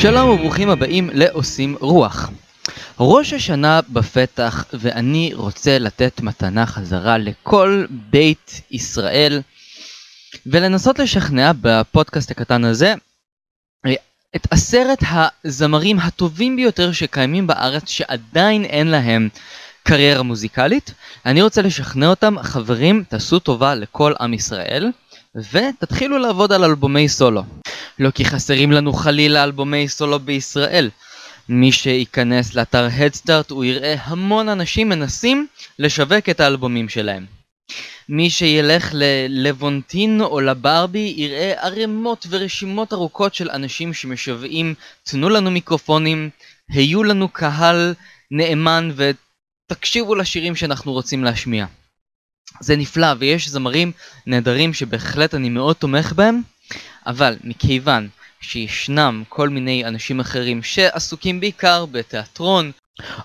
שלום וברוכים הבאים לעושים רוח. ראש השנה בפתח ואני רוצה לתת מתנה חזרה לכל בית ישראל ולנסות לשכנע בפודקאסט הקטן הזה את עשרת הזמרים הטובים ביותר שקיימים בארץ שעדיין אין להם קריירה מוזיקלית. אני רוצה לשכנע אותם, חברים, תעשו טובה לכל עם ישראל ותתחילו לעבוד על אלבומי סולו. לא כי חסרים לנו חלילה אלבומי סולו בישראל. מי שייכנס לאתר הדסטארט הוא יראה המון אנשים מנסים לשווק את האלבומים שלהם. מי שילך ללוונטין או לברבי יראה ערימות ורשימות ארוכות של אנשים שמשוועים תנו לנו מיקרופונים, היו לנו קהל נאמן ותקשיבו לשירים שאנחנו רוצים להשמיע. זה נפלא ויש זמרים נהדרים שבהחלט אני מאוד תומך בהם, אבל מכיוון שישנם כל מיני אנשים אחרים שעסוקים בעיקר בתיאטרון,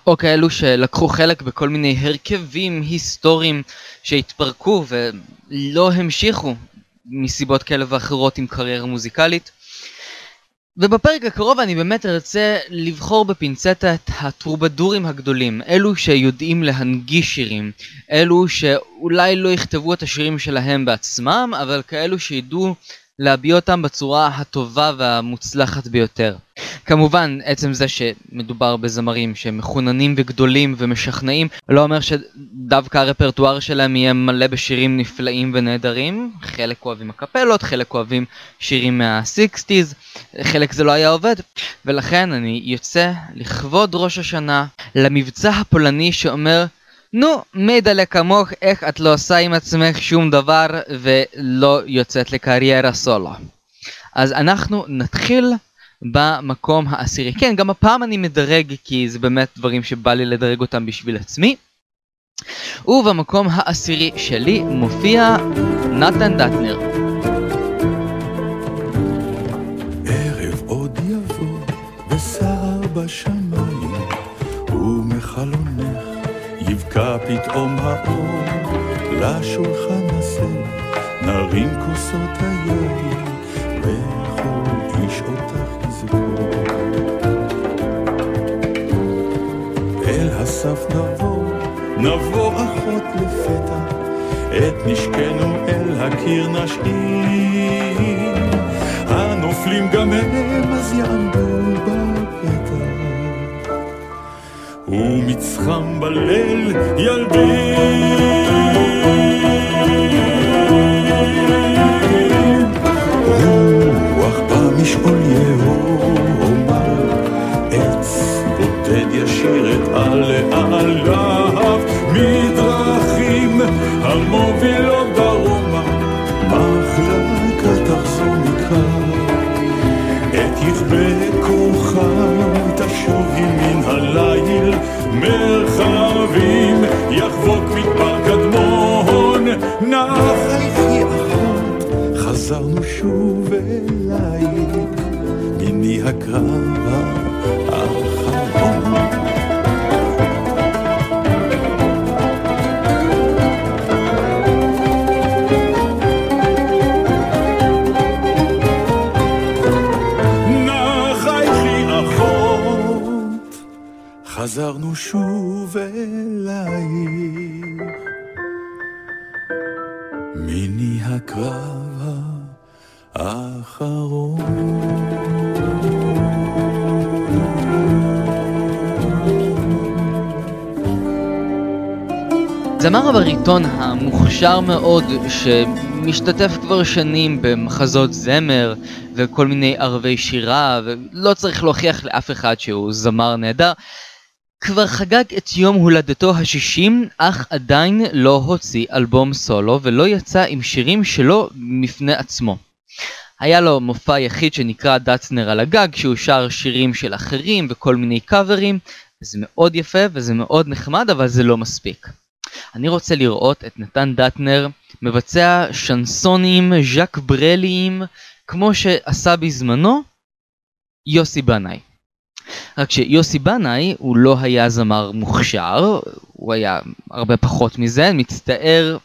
או כאלו שלקחו חלק בכל מיני הרכבים היסטוריים שהתפרקו ולא המשיכו מסיבות כאלה ואחרות עם קריירה מוזיקלית. ובפרק הקרוב אני באמת ארצה לבחור בפינצטה את הטרובדורים הגדולים, אלו שיודעים להנגיש שירים, אלו שאולי לא יכתבו את השירים שלהם בעצמם, אבל כאלו שידעו להביע אותם בצורה הטובה והמוצלחת ביותר. כמובן, עצם זה שמדובר בזמרים שמחוננים וגדולים ומשכנעים, לא אומר שדווקא הרפרטואר שלהם יהיה מלא בשירים נפלאים ונהדרים. חלק אוהבים הקפלות, חלק אוהבים שירים מה-60's, חלק זה לא היה עובד. ולכן אני יוצא לכבוד ראש השנה למבצע הפולני שאומר נו, מידלה כמוך, איך את לא עושה עם עצמך שום דבר ולא יוצאת לקריירה סולו. אז אנחנו נתחיל במקום העשירי. כן, גם הפעם אני מדרג כי זה באמת דברים שבא לי לדרג אותם בשביל עצמי. ובמקום העשירי שלי מופיע נתן דטנר. ערב עוד יבוא וסער בשמיים יבקע פתאום האור לשולחן הזה נרים כוסות היין וכל איש אותך יזכור. אל הסף נבוא נבוא אחות לפתע את נשקנו אל הקיר נשאיר. הנופלים גם הם אז יעמדו בפתח ומצחם בליל ילדי. רוח במשעול יהומה עץ בודד ישיר את עליו. מדרכים המובילות מרחבים יחבוק מדבר קדמון נחייכי אחות חזרנו שוב אלייך מני הקרב האחרון זמר הבריטון המוכשר מאוד שמשתתף כבר שנים במחזות זמר וכל מיני ערבי שירה ולא צריך להוכיח לאף אחד שהוא זמר נהדר כבר חגג את יום הולדתו השישים אך עדיין לא הוציא אלבום סולו ולא יצא עם שירים שלו מפני עצמו. היה לו מופע יחיד שנקרא דאצנר על הגג שהוא שר שירים של אחרים וכל מיני קאברים זה מאוד יפה וזה מאוד נחמד אבל זה לא מספיק. אני רוצה לראות את נתן דטנר מבצע שנסונים ז'אק ברליים כמו שעשה בזמנו יוסי בנאי. רק שיוסי בנאי הוא לא היה זמר מוכשר, הוא היה הרבה פחות מזה, מצטער,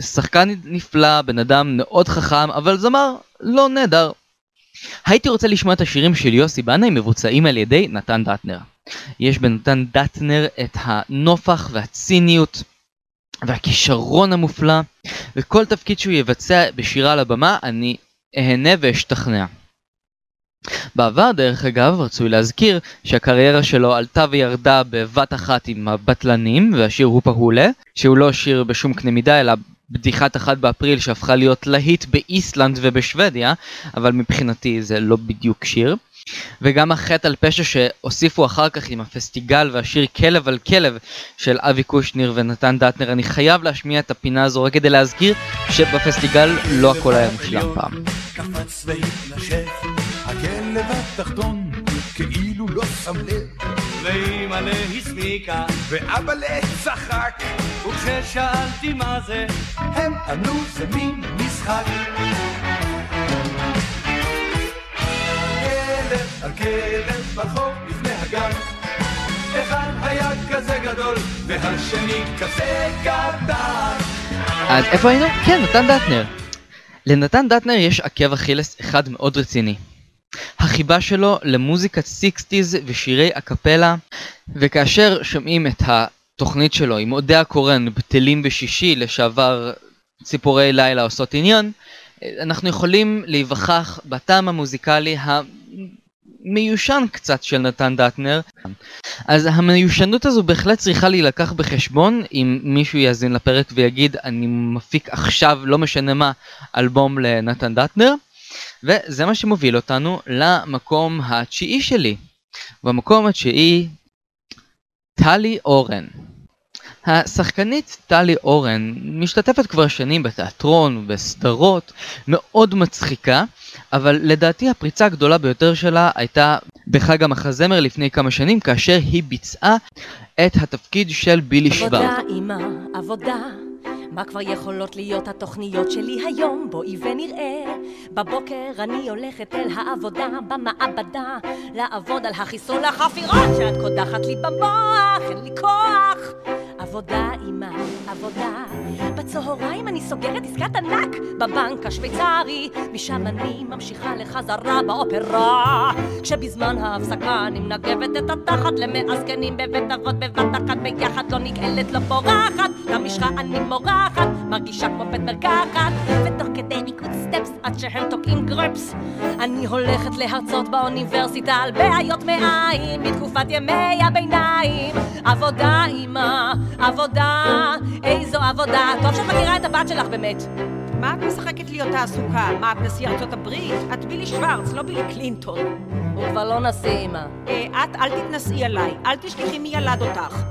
שחקן נפלא, בן אדם מאוד חכם, אבל זמר לא נהדר. הייתי רוצה לשמוע את השירים של יוסי בנאי מבוצעים על ידי נתן דטנר. יש בנתן דטנר את הנופח והציניות והכישרון המופלא, וכל תפקיד שהוא יבצע בשירה על הבמה אני אהנה ואשתכנע. בעבר, דרך אגב, רצוי להזכיר שהקריירה שלו עלתה וירדה בבת אחת עם הבטלנים והשיר הופה הולה, שהוא לא שיר בשום קנה מידה אלא בדיחת אחת באפריל שהפכה להיות להיט באיסלנד ובשוודיה, אבל מבחינתי זה לא בדיוק שיר. וגם החטא על פשע שהוסיפו אחר כך עם הפסטיגל והשיר כלב על כלב של אבי קושניר ונתן דטנר. אני חייב להשמיע את הפינה הזו רק כדי להזכיר שבפסטיגל לא הכל היה מושלם פעם. קפץ והתנשף, הכלב התחתון כאילו לא שם לב, ואימא'לה הסמיקה, ואבא'לה צחק, וכששאלתי מה זה, הם ענו זה מין משחק. כלב על כלב ברחוב לפני הגן, אחד היה כזה גדול, והשני כזה קטן. אז איפה היינו? כן, נתן דטנר. לנתן דטנר יש עקב אכילס אחד מאוד רציני. החיבה שלו למוזיקת 60's ושירי הקפלה, וכאשר שומעים את התוכנית שלו עם אודיה קורן, בטלים בשישי, לשעבר ציפורי לילה עושות עניין, אנחנו יכולים להיווכח בטעם המוזיקלי המיושן קצת של נתן דטנר. אז המיושנות הזו בהחלט צריכה להילקח בחשבון אם מישהו יאזין לפרק ויגיד אני מפיק עכשיו, לא משנה מה, אלבום לנתן דטנר. וזה מה שמוביל אותנו למקום התשיעי שלי. במקום התשיעי, טלי אורן. השחקנית טלי אורן משתתפת כבר שנים בתיאטרון ובסדרות, מאוד מצחיקה, אבל לדעתי הפריצה הגדולה ביותר שלה הייתה בחג המחזמר לפני כמה שנים, כאשר היא ביצעה את התפקיד של בילי שוורט. עבודה, אמא, עבודה. מה כבר יכולות להיות התוכניות שלי היום? בואי ונראה. בבוקר אני הולכת אל העבודה במעבדה, לעבוד על החיסון לחפירות שאת קודחת לי במוח, אין לי כוח. עבודה, אמא, עבודה. בצהריים אני סוגרת עסקת ענק בבנק השוויצרי, משם אני ממשיכה לחזרה באופרה. כשבזמן ההפסקה אני מנגבת את התחת למאה זקנים בבית אבות בבת אחת ביחד, לא נגאלת, לא בורחת, למשחה אני מורחת, מרגישה כמו בית מרקחת, ותוך כדי ריקוד סטפס עד שהם תוקעים גרפס. אני הולכת להרצות באוניברסיטה על בעיות מעיים בתקופת ימי הביניים. עבודה, אמא, עבודה, איזו עבודה. טוב שאת מכירה את הבת שלך באמת. מה את משחקת לי אותה עסוקה? מה, את נשיא ארצות הברית? את בילי שוורץ, לא בילי קלינטון. הוא כבר לא נשיא, אמא. אה, את אל תתנשאי עליי, אל תשכחי מי ילד אותך.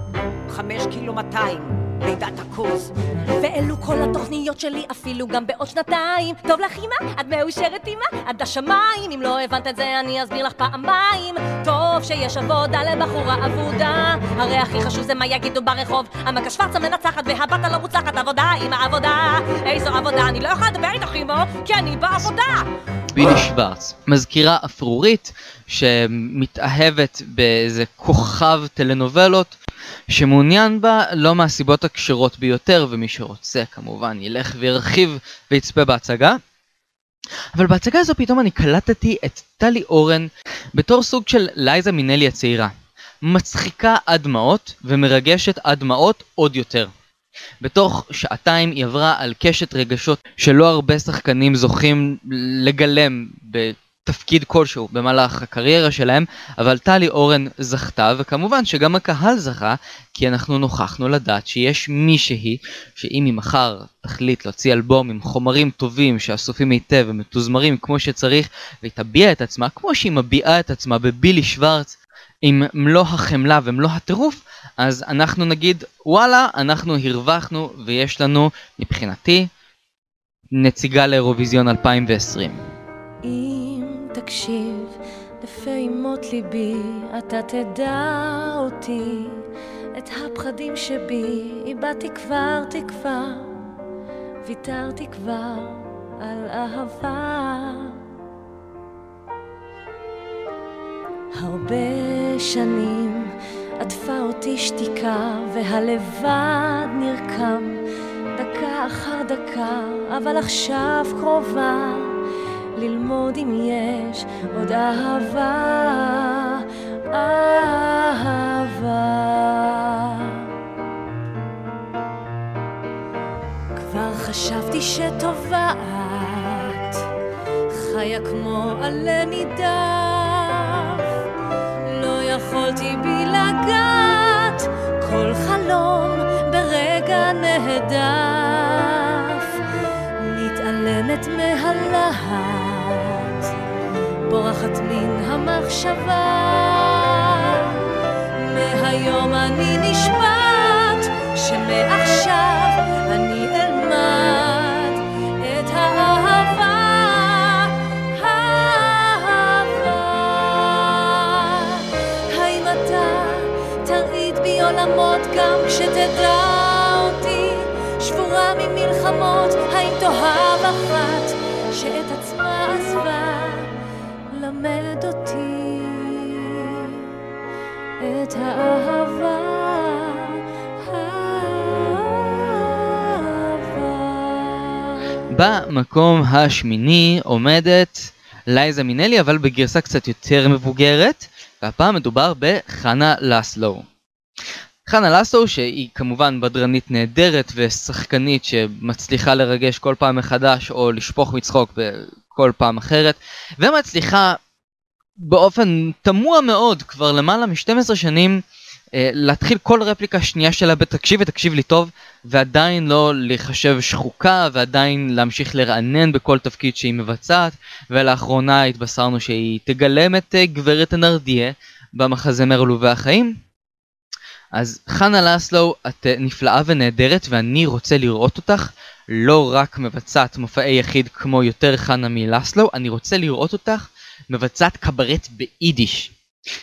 חמש קילו מאתיים, לידת הכוז. ואלו כל התוכניות שלי, אפילו גם בעוד שנתיים. טוב לך, אמא? את מאושרת, אמא? עד השמיים. אם לא הבנת את זה, אני אסביר לך פעמיים. טוב שיש עבודה לבחורה אבודה. הרי הכי חשוב זה מה יגידו ברחוב. המכה שוורץ המנצחת והבת הלא מוצלחת. עבודה עם העבודה. איזו עבודה, אני לא יכולה לדבר איתך, אמא, כי אני בעבודה. בילי שוורץ, מזכירה אפרורית שמתאהבת באיזה כוכב טלנובלות שמעוניין בה לא מהסיבות הכשרות ביותר ומי שרוצה כמובן ילך וירחיב ויצפה בהצגה. אבל בהצגה הזו פתאום אני קלטתי את טלי אורן בתור סוג של לייזה מינלי הצעירה. מצחיקה עד דמעות ומרגשת עד דמעות עוד יותר. בתוך שעתיים היא עברה על קשת רגשות שלא הרבה שחקנים זוכים לגלם בתפקיד כלשהו במהלך הקריירה שלהם, אבל טלי אורן זכתה, וכמובן שגם הקהל זכה, כי אנחנו נוכחנו לדעת שיש מישהי, שאם היא מחר תחליט להוציא אלבום עם חומרים טובים שאסופים היטב ומתוזמרים כמו שצריך, והיא תביע את עצמה כמו שהיא מביעה את עצמה בבילי שוורץ, עם מלוא החמלה ומלוא הטירוף, אז אנחנו נגיד וואלה, אנחנו הרווחנו ויש לנו, מבחינתי, נציגה לאירוויזיון 2020. תקשיב לפעימות ליבי, אתה תדע אותי, את הפחדים שבי, איבדתי כבר תקווה, ויתרתי כבר על אהבה. הרבה שנים עטפה אותי שתיקה, והלבד נרקם. דקה אחר דקה, אבל עכשיו קרובה, ללמוד אם יש עוד אהבה, אהבה. כבר חשבתי שטובה את, חיה כמו עלה נידף, לא יכולתי בי לגעת, כל חלום ברגע נהדף, מתעלמת מהלהט, בורחת מן המחשבה, מהיום אני נשבעת, שמעכשיו אני אלמד את האהבה, האהבה. האם אתה תרעיד בי עולמות גם כשתדע ממלחמות, האם תאהב אחת שאת עצמה עזבה, למד אותי את האהבה. במקום השמיני עומדת לייזה מינלי, אבל בגרסה קצת יותר מבוגרת, והפעם מדובר בחנה לסלו. חנה לסלו, שהיא כמובן בדרנית נהדרת ושחקנית שמצליחה לרגש כל פעם מחדש או לשפוך מצחוק בכל פעם אחרת, ומצליחה באופן תמוה מאוד כבר למעלה מ-12 שנים אה, להתחיל כל רפליקה שנייה שלה בתקשיב ותקשיב לי טוב ועדיין לא להיחשב שחוקה ועדיין להמשיך לרענן בכל תפקיד שהיא מבצעת ולאחרונה התבשרנו שהיא תגלם את אה, גברת הנרדיה במחזמר עלובי החיים. אז חנה לסלו את אה, נפלאה ונהדרת ואני רוצה לראות אותך לא רק מבצעת מופעי יחיד כמו יותר חנה מלסלו, אני רוצה לראות אותך מבצעת קברט ביידיש.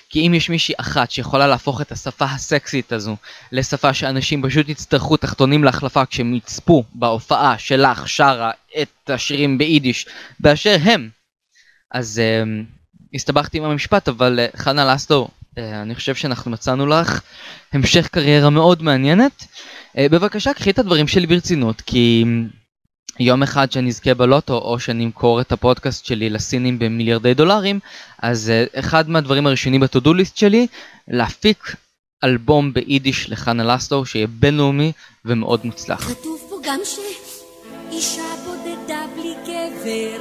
כי אם יש מישהי אחת שיכולה להפוך את השפה הסקסית הזו לשפה שאנשים פשוט יצטרכו תחתונים להחלפה כשהם יצפו בהופעה שלך שרה את השירים ביידיש באשר הם, אז uh, הסתבכתי עם המשפט אבל uh, חנה לסלו, אני חושב שאנחנו מצאנו לך המשך קריירה מאוד מעניינת. Uh, בבקשה קחי את הדברים שלי ברצינות כי יום אחד שאני אזכה בלוטו או שאני אמכור את הפודקאסט שלי לסינים במיליארדי דולרים, אז uh, אחד מהדברים הראשונים בטודו ליסט שלי, להפיק אלבום ביידיש לחנה לסלו שיהיה בינלאומי ומאוד מוצלח. כתוב פה גם שאישה בודדה בלי גבר,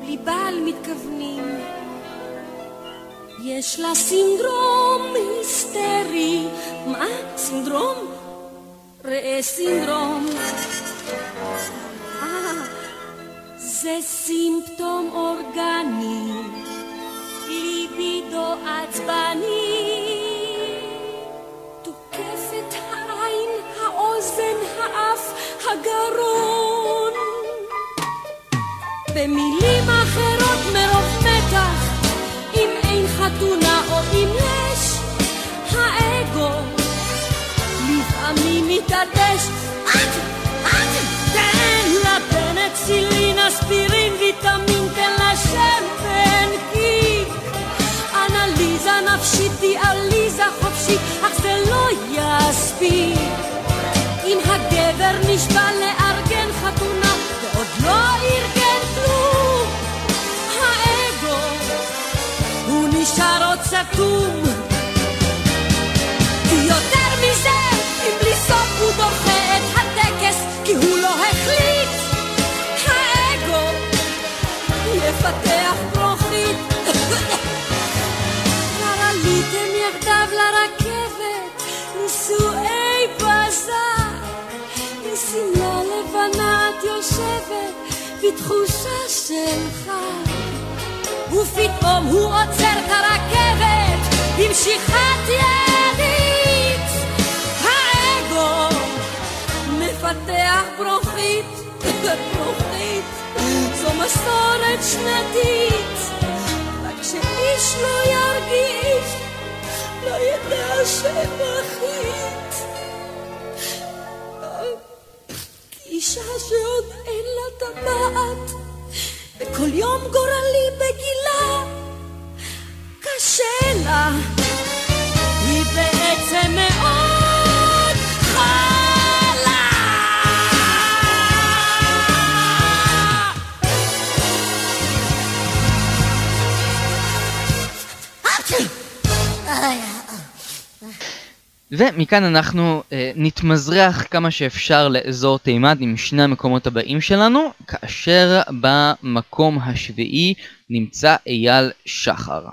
בלי בעל מתכוונים. יש לה סינדרום היסטרי. מה? סינדרום? ראה סינדרום. אה, זה סימפטום אורגני, ליבידו עצבני. תוקף את העין, האוזן, האף, הגרון. במילים אחרות מרוב מתח, אם אין חתונה או אם יש, האגו לפעמים מתעדש. את, את, תן לה פנצילין, אספירין, ויטמין, תן לה שמן, כי אנליזה נפשית, דיאליזה חופשית, אך זה לא יספיק. סתום. יותר מזה, אם בלי סוף הוא דוחה את הטקס כי הוא לא החליט, האגו יפתח ברוכית. כבר עליתם יחדיו לרכבת, נישואי בזק, עם שמלה לבנה את יושבת, בתחושה של חג. ופתאום הוא עוצר את הרכבת במשיכת ידית. האגו מפתח ברוכית, ברוכית, זו מסורת שנתית. רק שאיש לא ירגיש, לא ידע שבכית. אישה שעוד אין לה טבעת, וכל יום גורלי בגילה קשה לה, היא בעצם מאוד ומכאן אנחנו אה, נתמזרח כמה שאפשר לאזור תימד עם שני המקומות הבאים שלנו, כאשר במקום השביעי נמצא אייל שחר.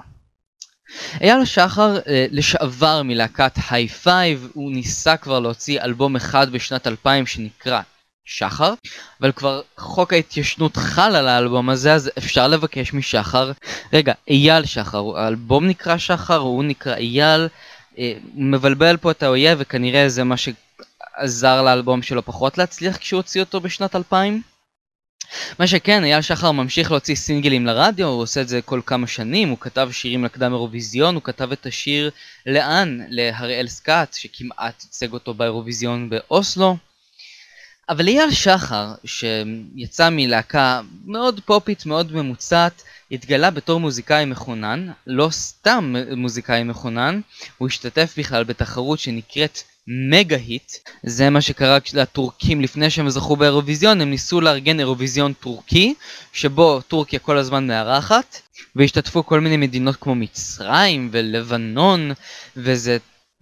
אייל שחר אה, לשעבר מלהקת היי פייב, הוא ניסה כבר להוציא אלבום אחד בשנת 2000 שנקרא שחר, אבל כבר חוק ההתיישנות חל על האלבום הזה, אז אפשר לבקש משחר. רגע, אייל שחר, האלבום נקרא שחר, הוא נקרא אייל, מבלבל פה את האויב וכנראה זה מה שעזר לאלבום שלו פחות להצליח כשהוא הוציא אותו בשנת 2000. מה שכן, אייל שחר ממשיך להוציא סינגלים לרדיו, הוא עושה את זה כל כמה שנים, הוא כתב שירים לקדם אירוויזיון, הוא כתב את השיר לאן להראל סקאט, שכמעט ייצג אותו באירוויזיון באוסלו. אבל אייל שחר, שיצא מלהקה מאוד פופית, מאוד ממוצעת, התגלה בתור מוזיקאי מחונן, לא סתם מוזיקאי מחונן, הוא השתתף בכלל בתחרות שנקראת מגה היט, זה מה שקרה לטורקים לפני שהם זכו באירוויזיון, הם ניסו לארגן אירוויזיון טורקי, שבו טורקיה כל הזמן מארחת, והשתתפו כל מיני מדינות כמו מצרים ולבנון, וזה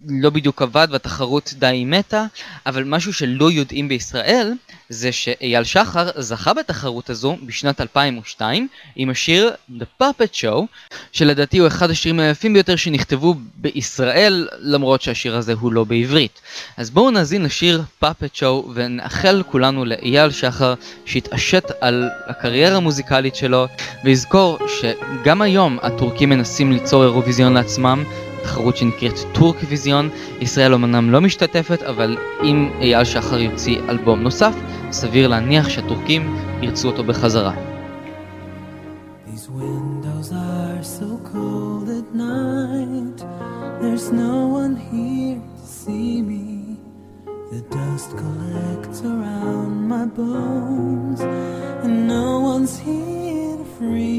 לא בדיוק עבד והתחרות די מתה, אבל משהו שלא יודעים בישראל זה שאייל שחר זכה בתחרות הזו בשנת 2002 עם השיר The Puppet Show, שלדעתי הוא אחד השירים היפים ביותר שנכתבו בישראל, למרות שהשיר הזה הוא לא בעברית. אז בואו נאזין לשיר Puppet Show ונאחל כולנו לאייל שחר שיתעשת על הקריירה המוזיקלית שלו, ויזכור שגם היום הטורקים מנסים ליצור אירוויזיון לעצמם, תחרות שנקראת טורקוויזיון. ישראל אמנם לא משתתפת, אבל אם אייל שחר יוציא אלבום נוסף, סביר להניח שהטורקים ירצו אותו בחזרה. Around my bones, and no one's here to free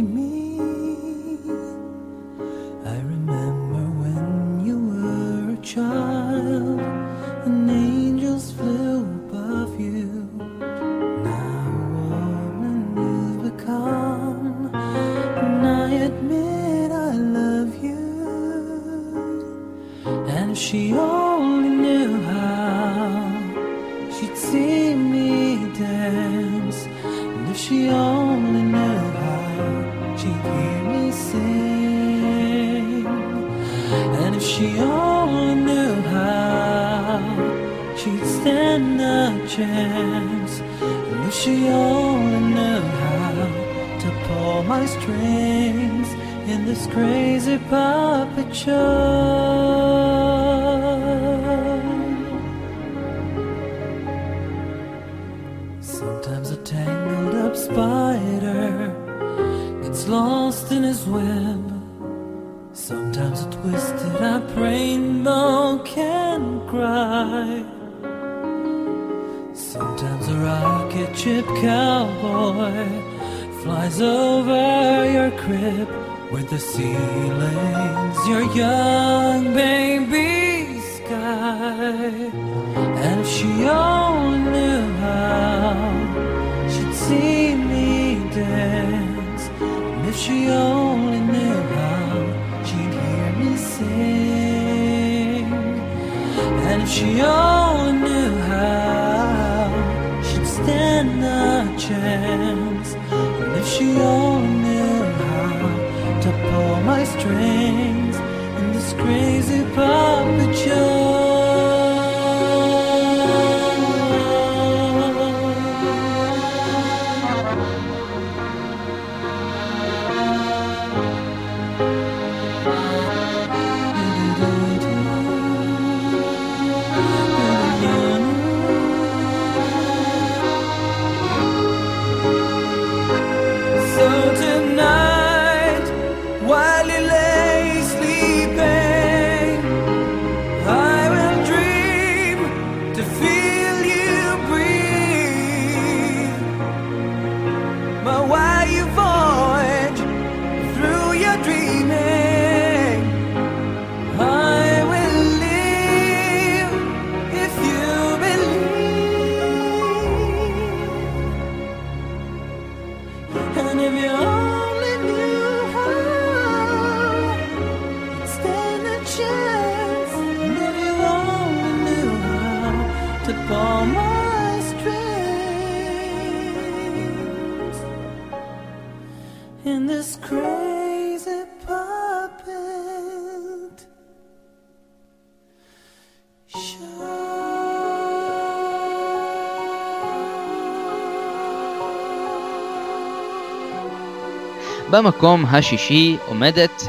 במקום השישי עומדת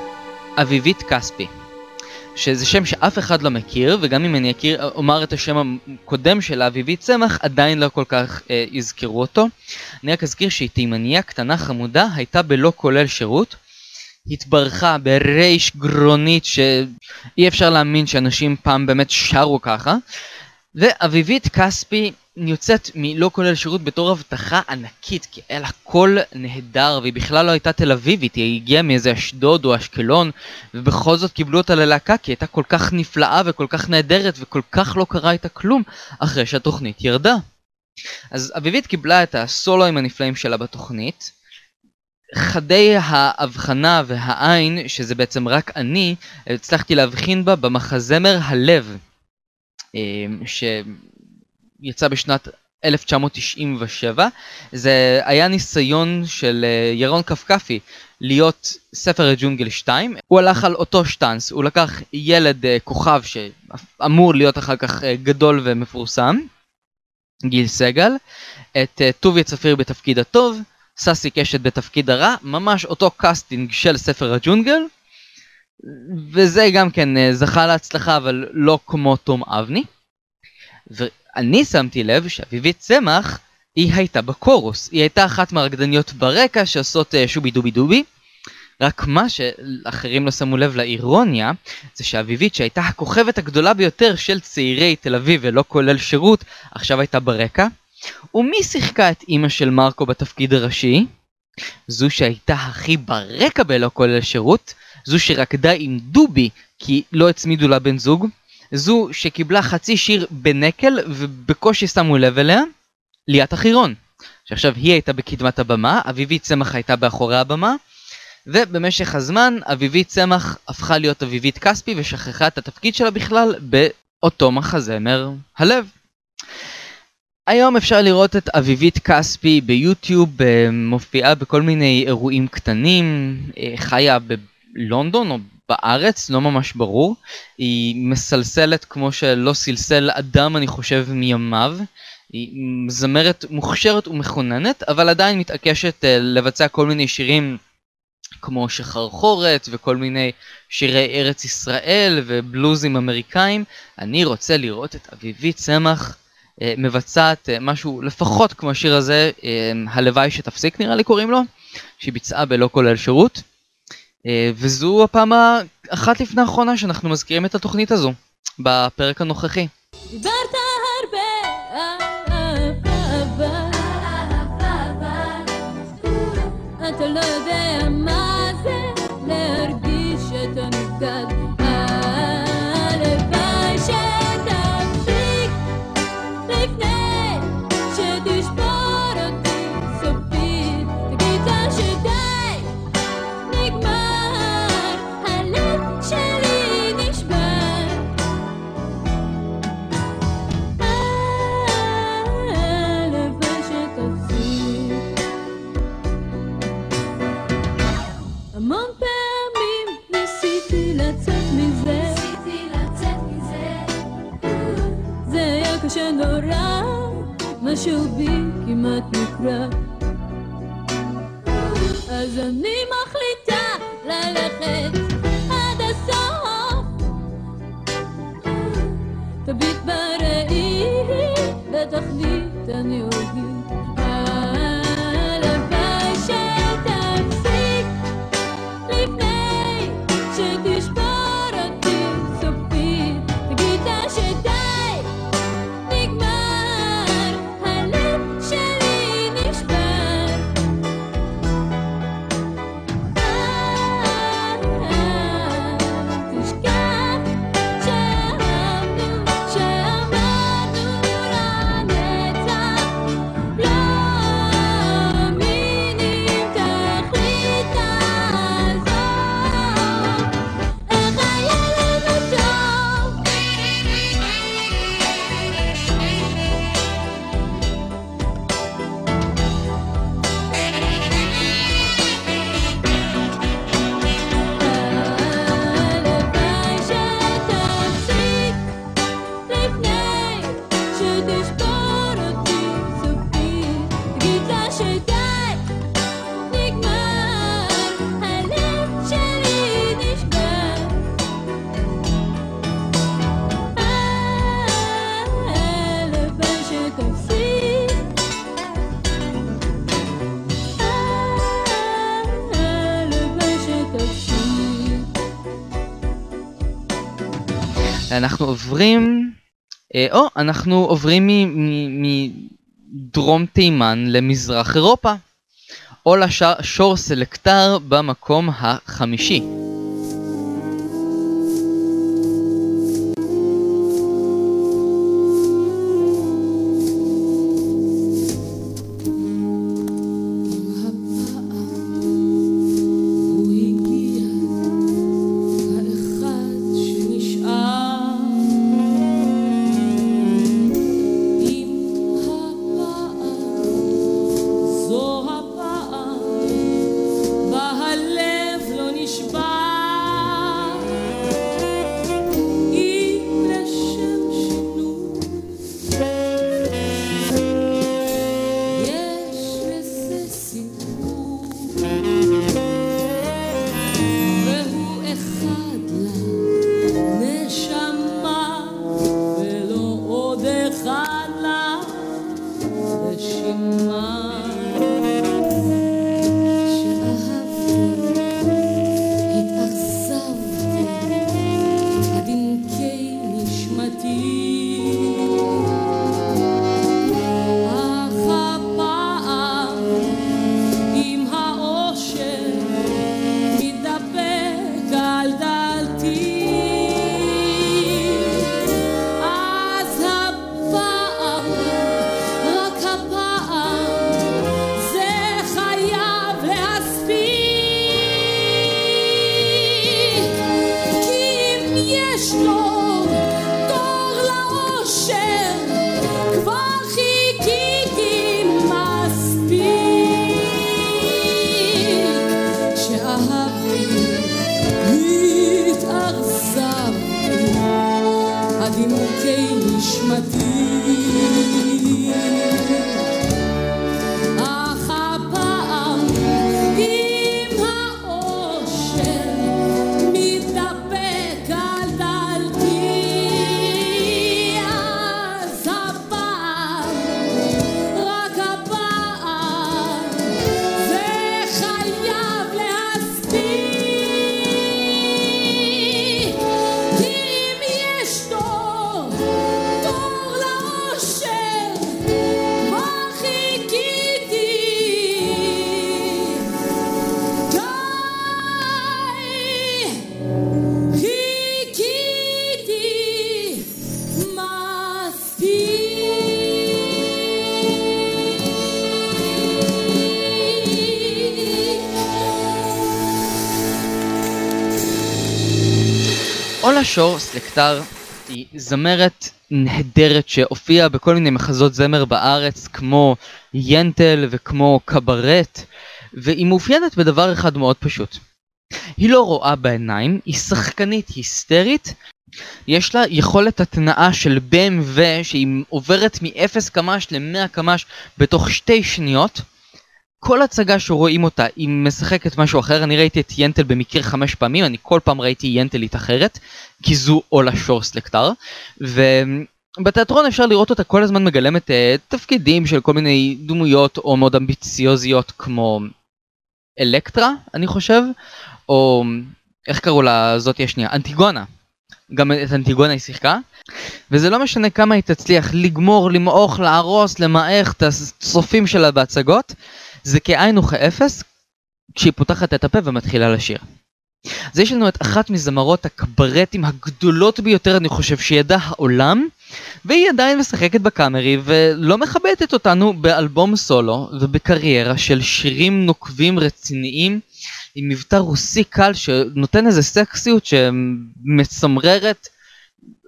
אביבית כספי, שזה שם שאף אחד לא מכיר, וגם אם אני אכיר, אומר את השם הקודם של אביבית צמח, עדיין לא כל כך אה, יזכרו אותו. אני רק אזכיר שהיא תימניה קטנה חמודה, הייתה בלא כולל שירות, התברכה בריש גרונית שאי אפשר להאמין שאנשים פעם באמת שרו ככה, ואביבית כספי יוצאת מלא כולל שירות בתור הבטחה ענקית, כי היה לה קול נהדר, והיא בכלל לא הייתה תל אביבית, היא הגיעה מאיזה אשדוד או אשקלון, ובכל זאת קיבלו אותה ללהקה, כי היא הייתה כל כך נפלאה וכל כך נהדרת, וכל כך לא קרה איתה כלום, אחרי שהתוכנית ירדה. אז אביבית קיבלה את הסולואים הנפלאים שלה בתוכנית. חדי ההבחנה והעין, שזה בעצם רק אני, הצלחתי להבחין בה במחזמר הלב, אה, ש... יצא בשנת 1997. זה היה ניסיון של אה, ירון כפכפי להיות ספר הג'ונגל 2. הוא הלך על אותו שטאנס, הוא לקח ילד אה, כוכב שאמור להיות אחר כך אה, גדול ומפורסם, גיל סגל, את טוביה צפיר בתפקיד הטוב, ססי קשת בתפקיד הרע, ממש אותו קאסטינג של ספר הג'ונגל. וזה גם כן זכה להצלחה אבל לא כמו תום אבני. אני שמתי לב שאביבית צמח היא הייתה בקורוס, היא הייתה אחת מהרקדניות ברקע שעושות uh, שובי דובי דובי. רק מה שאחרים לא שמו לב לאירוניה, זה שאביבית שהייתה הכוכבת הגדולה ביותר של צעירי תל אביב ולא כולל שירות, עכשיו הייתה ברקע. ומי שיחקה את אימא של מרקו בתפקיד הראשי? זו שהייתה הכי ברקע בלא כולל שירות, זו שרקדה עם דובי כי לא הצמידו לה בן זוג, זו שקיבלה חצי שיר בנקל ובקושי שמו לב אליה, ליאת החירון. שעכשיו היא הייתה בקדמת הבמה, אביבית צמח הייתה באחורי הבמה, ובמשך הזמן אביבית צמח הפכה להיות אביבית כספי ושכחה את התפקיד שלה בכלל באותו מחזמר הלב. היום אפשר לראות את אביבית כספי ביוטיוב, אה, מופיעה בכל מיני אירועים קטנים, אה, חיה בלונדון או בארץ, לא ממש ברור. היא מסלסלת כמו שלא סלסל אדם, אני חושב, מימיו. היא זמרת מוכשרת ומכוננת, אבל עדיין מתעקשת uh, לבצע כל מיני שירים כמו שחרחורת וכל מיני שירי ארץ ישראל ובלוזים אמריקאים. אני רוצה לראות את אביבית צמח uh, מבצעת uh, משהו לפחות כמו השיר הזה, הלוואי שתפסיק נראה לי קוראים לו, שהיא ביצעה בלא כולל שירות. אה, וזו הפעם האחת לפני האחרונה שאנחנו מזכירים את התוכנית הזו, בפרק הנוכחי. דיברת הרבה, אתה לא יודע מה משהו בי כמעט נקרע. אז אני מחליטה ללכת עד הסוף. תביט בראי בתכלית אני אנחנו עוברים, אה, או, אנחנו עוברים מדרום תימן למזרח אירופה. אולה ש- שור סלקטר במקום החמישי. אולה שור סלקטר היא זמרת נהדרת שהופיעה בכל מיני מחזות זמר בארץ כמו ינטל וכמו קברט והיא מאופיינת בדבר אחד מאוד פשוט. היא לא רואה בעיניים, היא שחקנית היסטרית, יש לה יכולת התנעה של BMW שהיא עוברת מ-0 קמ"ש ל-100 קמ"ש בתוך שתי שניות. כל הצגה שרואים אותה היא משחקת משהו אחר, אני ראיתי את ינטל במקרה חמש פעמים, אני כל פעם ראיתי ינטלית אחרת, כי זו אולה שור סלקטר, ובתיאטרון אפשר לראות אותה כל הזמן מגלמת uh, תפקידים של כל מיני דמויות או מאוד אמביציוזיות כמו אלקטרה, אני חושב, או איך קראו לה זאתי השנייה? אנטיגונה. גם את אנטיגונה היא שיחקה, וזה לא משנה כמה היא תצליח לגמור, למעוך, להרוס, למעך את הצופים שלה בהצגות, זה כאין וכאפס כשהיא פותחת את הפה ומתחילה לשיר. אז יש לנו את אחת מזמרות הקברטים הגדולות ביותר, אני חושב, שידע העולם, והיא עדיין משחקת בקאמרי ולא מכבדת אותנו באלבום סולו ובקריירה של שירים נוקבים רציניים עם מבטא רוסי קל שנותן איזה סקסיות שמצמררת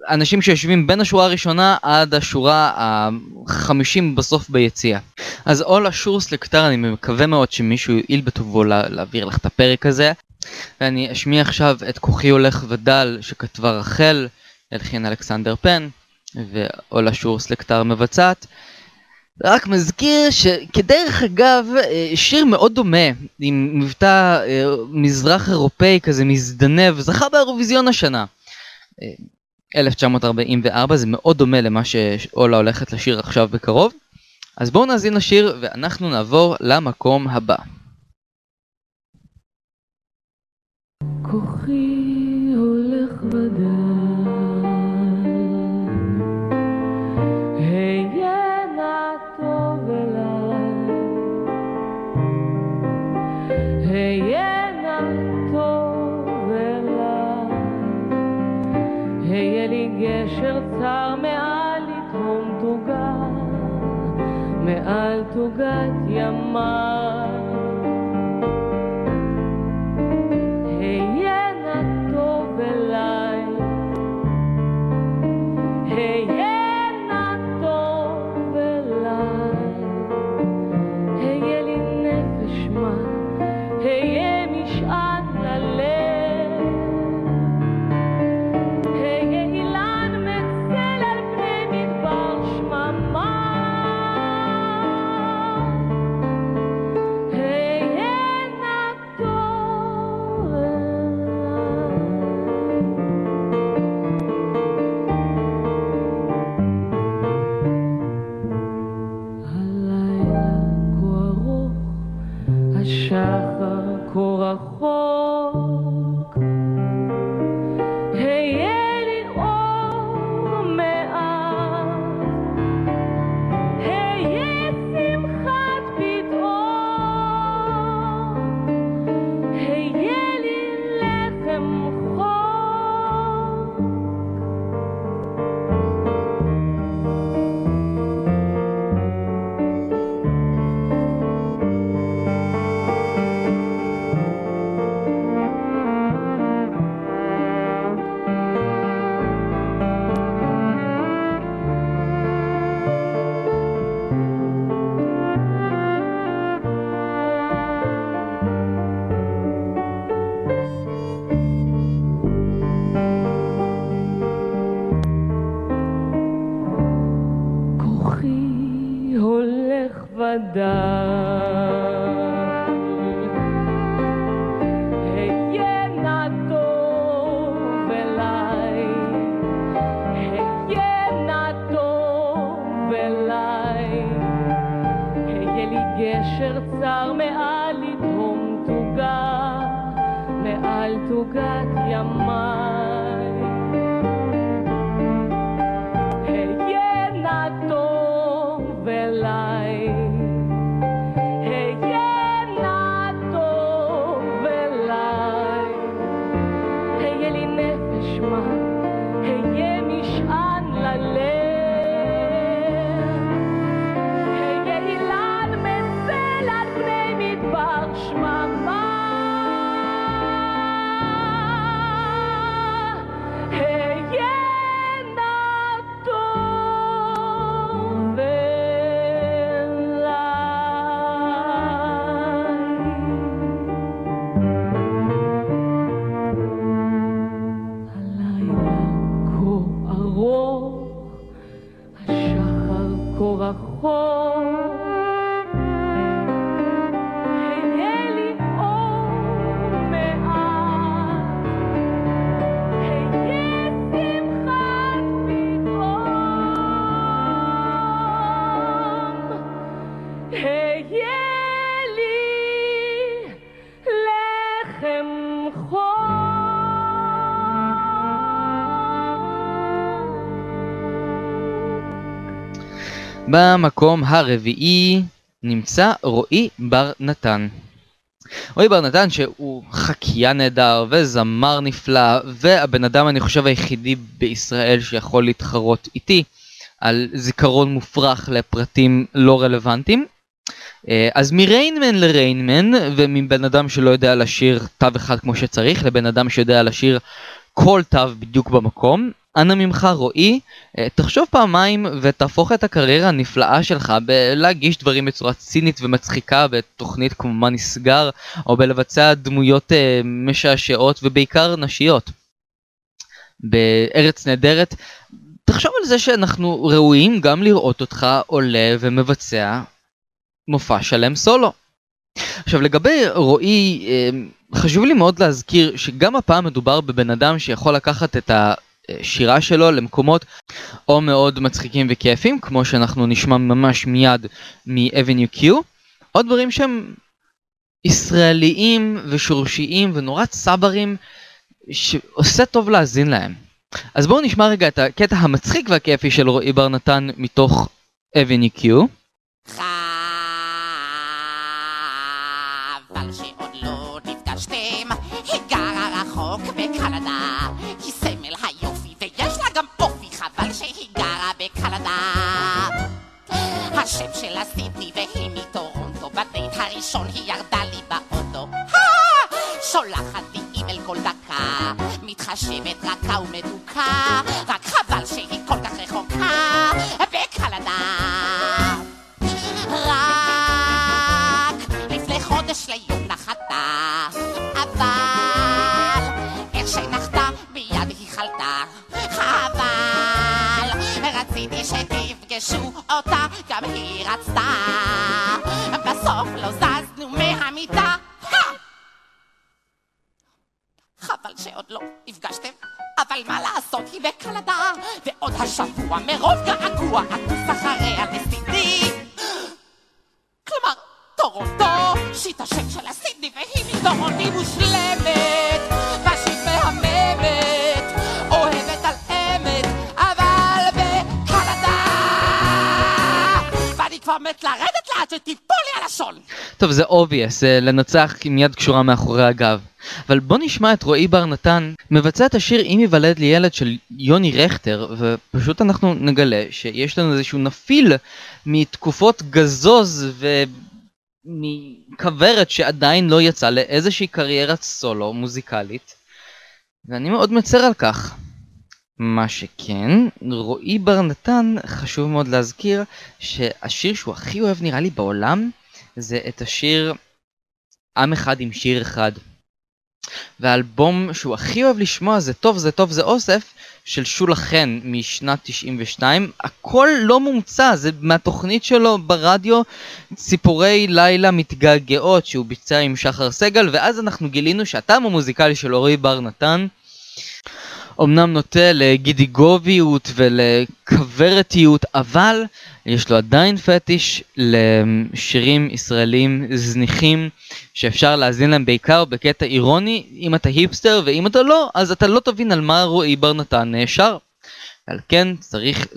אנשים שיושבים בין השורה הראשונה עד השורה החמישים בסוף ביציאה. אז אולה שורס לקטר, אני מקווה מאוד שמישהו יועיל בטובו לה, להעביר לך את הפרק הזה. ואני אשמיע עכשיו את כוחי הולך ודל שכתבה רחל, הלחין אלכסנדר פן, ואולה שורס לקטר מבצעת. רק מזכיר שכדרך אגב, אה, שיר מאוד דומה, עם מבטא אה, מזרח אירופאי כזה מזדנב, זכה באירוויזיון השנה. אה, 1944, זה מאוד דומה למה שאולה הולכת לשיר עכשיו בקרוב. אז בואו נאזין לשיר ואנחנו נעבור למקום הבא. כוחי מעל תוגת הולך במקום הרביעי נמצא רועי בר נתן. רועי בר נתן שהוא חקיין נהדר וזמר נפלא והבן אדם אני חושב היחידי בישראל שיכול להתחרות איתי על זיכרון מופרך לפרטים לא רלוונטיים. אה, אז מריינמן לריינמן ומבן אדם שלא יודע לשיר תו אחד כמו שצריך לבן אדם שיודע לשיר כל תו בדיוק במקום. אנא ממך רועי, אה, תחשוב פעמיים ותהפוך את הקריירה הנפלאה שלך בלהגיש דברים בצורה צינית ומצחיקה בתוכנית כמו מה נסגר, או בלבצע דמויות אה, משעשעות ובעיקר נשיות. בארץ נהדרת, תחשוב על זה שאנחנו ראויים גם לראות אותך עולה ומבצע מופע שלם סולו. עכשיו לגבי רועי, אה, חשוב לי מאוד להזכיר שגם הפעם מדובר בבן אדם שיכול לקחת את השירה שלו למקומות או מאוד מצחיקים וכיפים, כמו שאנחנו נשמע ממש מיד מ-Avenue Q, או דברים שהם ישראליים ושורשיים ונורא צברים, שעושה טוב להאזין להם. אז בואו נשמע רגע את הקטע המצחיק והכיפי של רועי בר נתן מתוך Avenue Q. חבל השם שלה סידני והיא מטורונטו, בדייט הראשון היא ירדה לי באוטו. שולחת לי אימייל כל דקה, מתחשבת רכה ומדוכא, רק חבל שהיא כל כך רחוקה. בקנדה. רק לפני חודש ליום שתפגשו אותה, גם היא רצתה. בסוף לא זזנו מהמיטה. חבל שעוד לא נפגשתם, אבל מה לעשות, היא בקנדה, ועוד השבוע מרוב געגוע אטוס אחריה לסידני. שתיפול לי הלשון! טוב, זה obvious, זה לנצח עם יד קשורה מאחורי הגב. אבל בוא נשמע את רועי בר נתן מבצע את השיר "אם ייוולד לי ילד" של יוני רכטר, ופשוט אנחנו נגלה שיש לנו איזשהו נפיל מתקופות גזוז ומכוורת שעדיין לא יצא לאיזושהי קריירת סולו מוזיקלית, ואני מאוד מצר על כך. מה שכן, רועי בר נתן, חשוב מאוד להזכיר שהשיר שהוא הכי אוהב נראה לי בעולם זה את השיר עם אחד עם שיר אחד. והאלבום שהוא הכי אוהב לשמוע זה טוב זה טוב זה אוסף של שולה חן משנת 92 הכל לא מומצא זה מהתוכנית שלו ברדיו ציפורי לילה מתגעגעות שהוא ביצע עם שחר סגל ואז אנחנו גילינו שהטעם המוזיקלי של אורי בר נתן אמנם נוטה לגידיגוביות ולכוורתיות, אבל יש לו עדיין פטיש לשירים ישראלים זניחים שאפשר להאזין להם בעיקר בקטע אירוני, אם אתה היפסטר ואם אתה לא, אז אתה לא תבין על מה רועי בר נתן שר. ועל כן צריך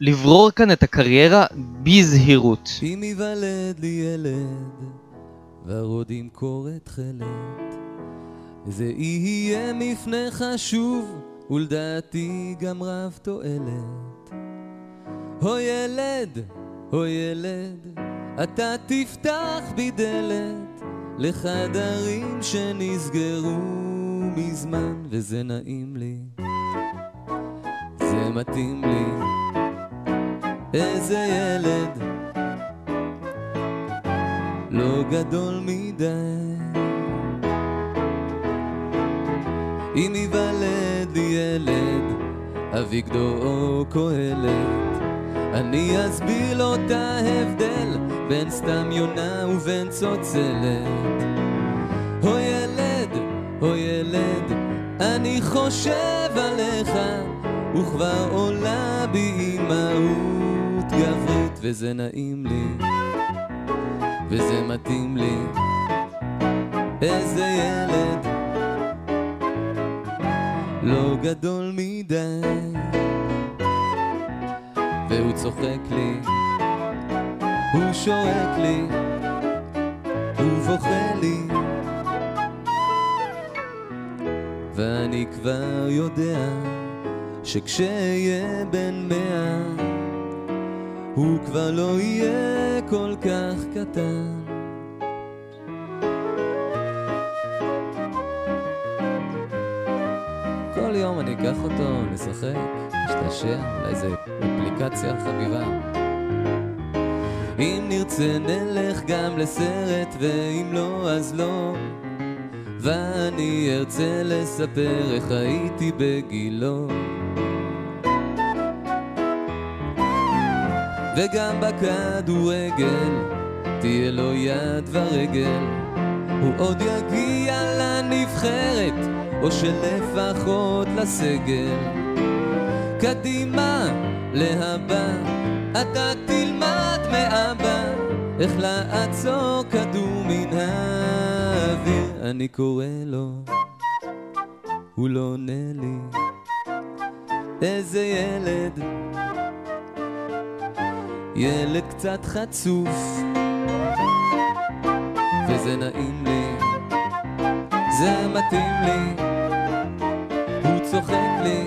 לברור כאן את הקריירה בזהירות. אם ייוולד לי ילד, ורוד ימכור את תכלת, זה יהיה מפנה חשוב. ולדעתי גם רב תועלת. הו ילד, הו ילד, אתה תפתח בי דלת לחדרים שנסגרו מזמן, וזה נעים לי, זה מתאים לי. איזה ילד, לא גדול מדי. אם לי ילד, אביגדור או קהלת, אני אסביר לו את ההבדל בין סתם יונה ובין צוצלת. הו ילד, הו ילד, אני חושב עליך, וכבר עולה בי אימהות גברית, וזה נעים לי, וזה מתאים לי. איזה ילד לא גדול מדי. והוא צוחק לי, הוא שורק לי, הוא בוכה לי. ואני כבר יודע שכשאהיה בן מאה הוא כבר לא יהיה כל כך קטן אקח אותו, נשחק, נשתעשע, אולי איזה אפליקציה חביבה. אם נרצה נלך גם לסרט, ואם לא אז לא. ואני ארצה לספר איך הייתי בגילו. וגם בכדורגל תהיה לו יד ורגל, הוא עוד יגיע לנבחרת. או שלפחות לסגל. קדימה, להבא, אתה תלמד מאבא איך לעצור כדור מן האוויר. אני קורא לו, הוא לא עונה לי. איזה ילד, ילד קצת חצוף, וזה נעים לי, זה מתאים לי, הוא צוחק לי.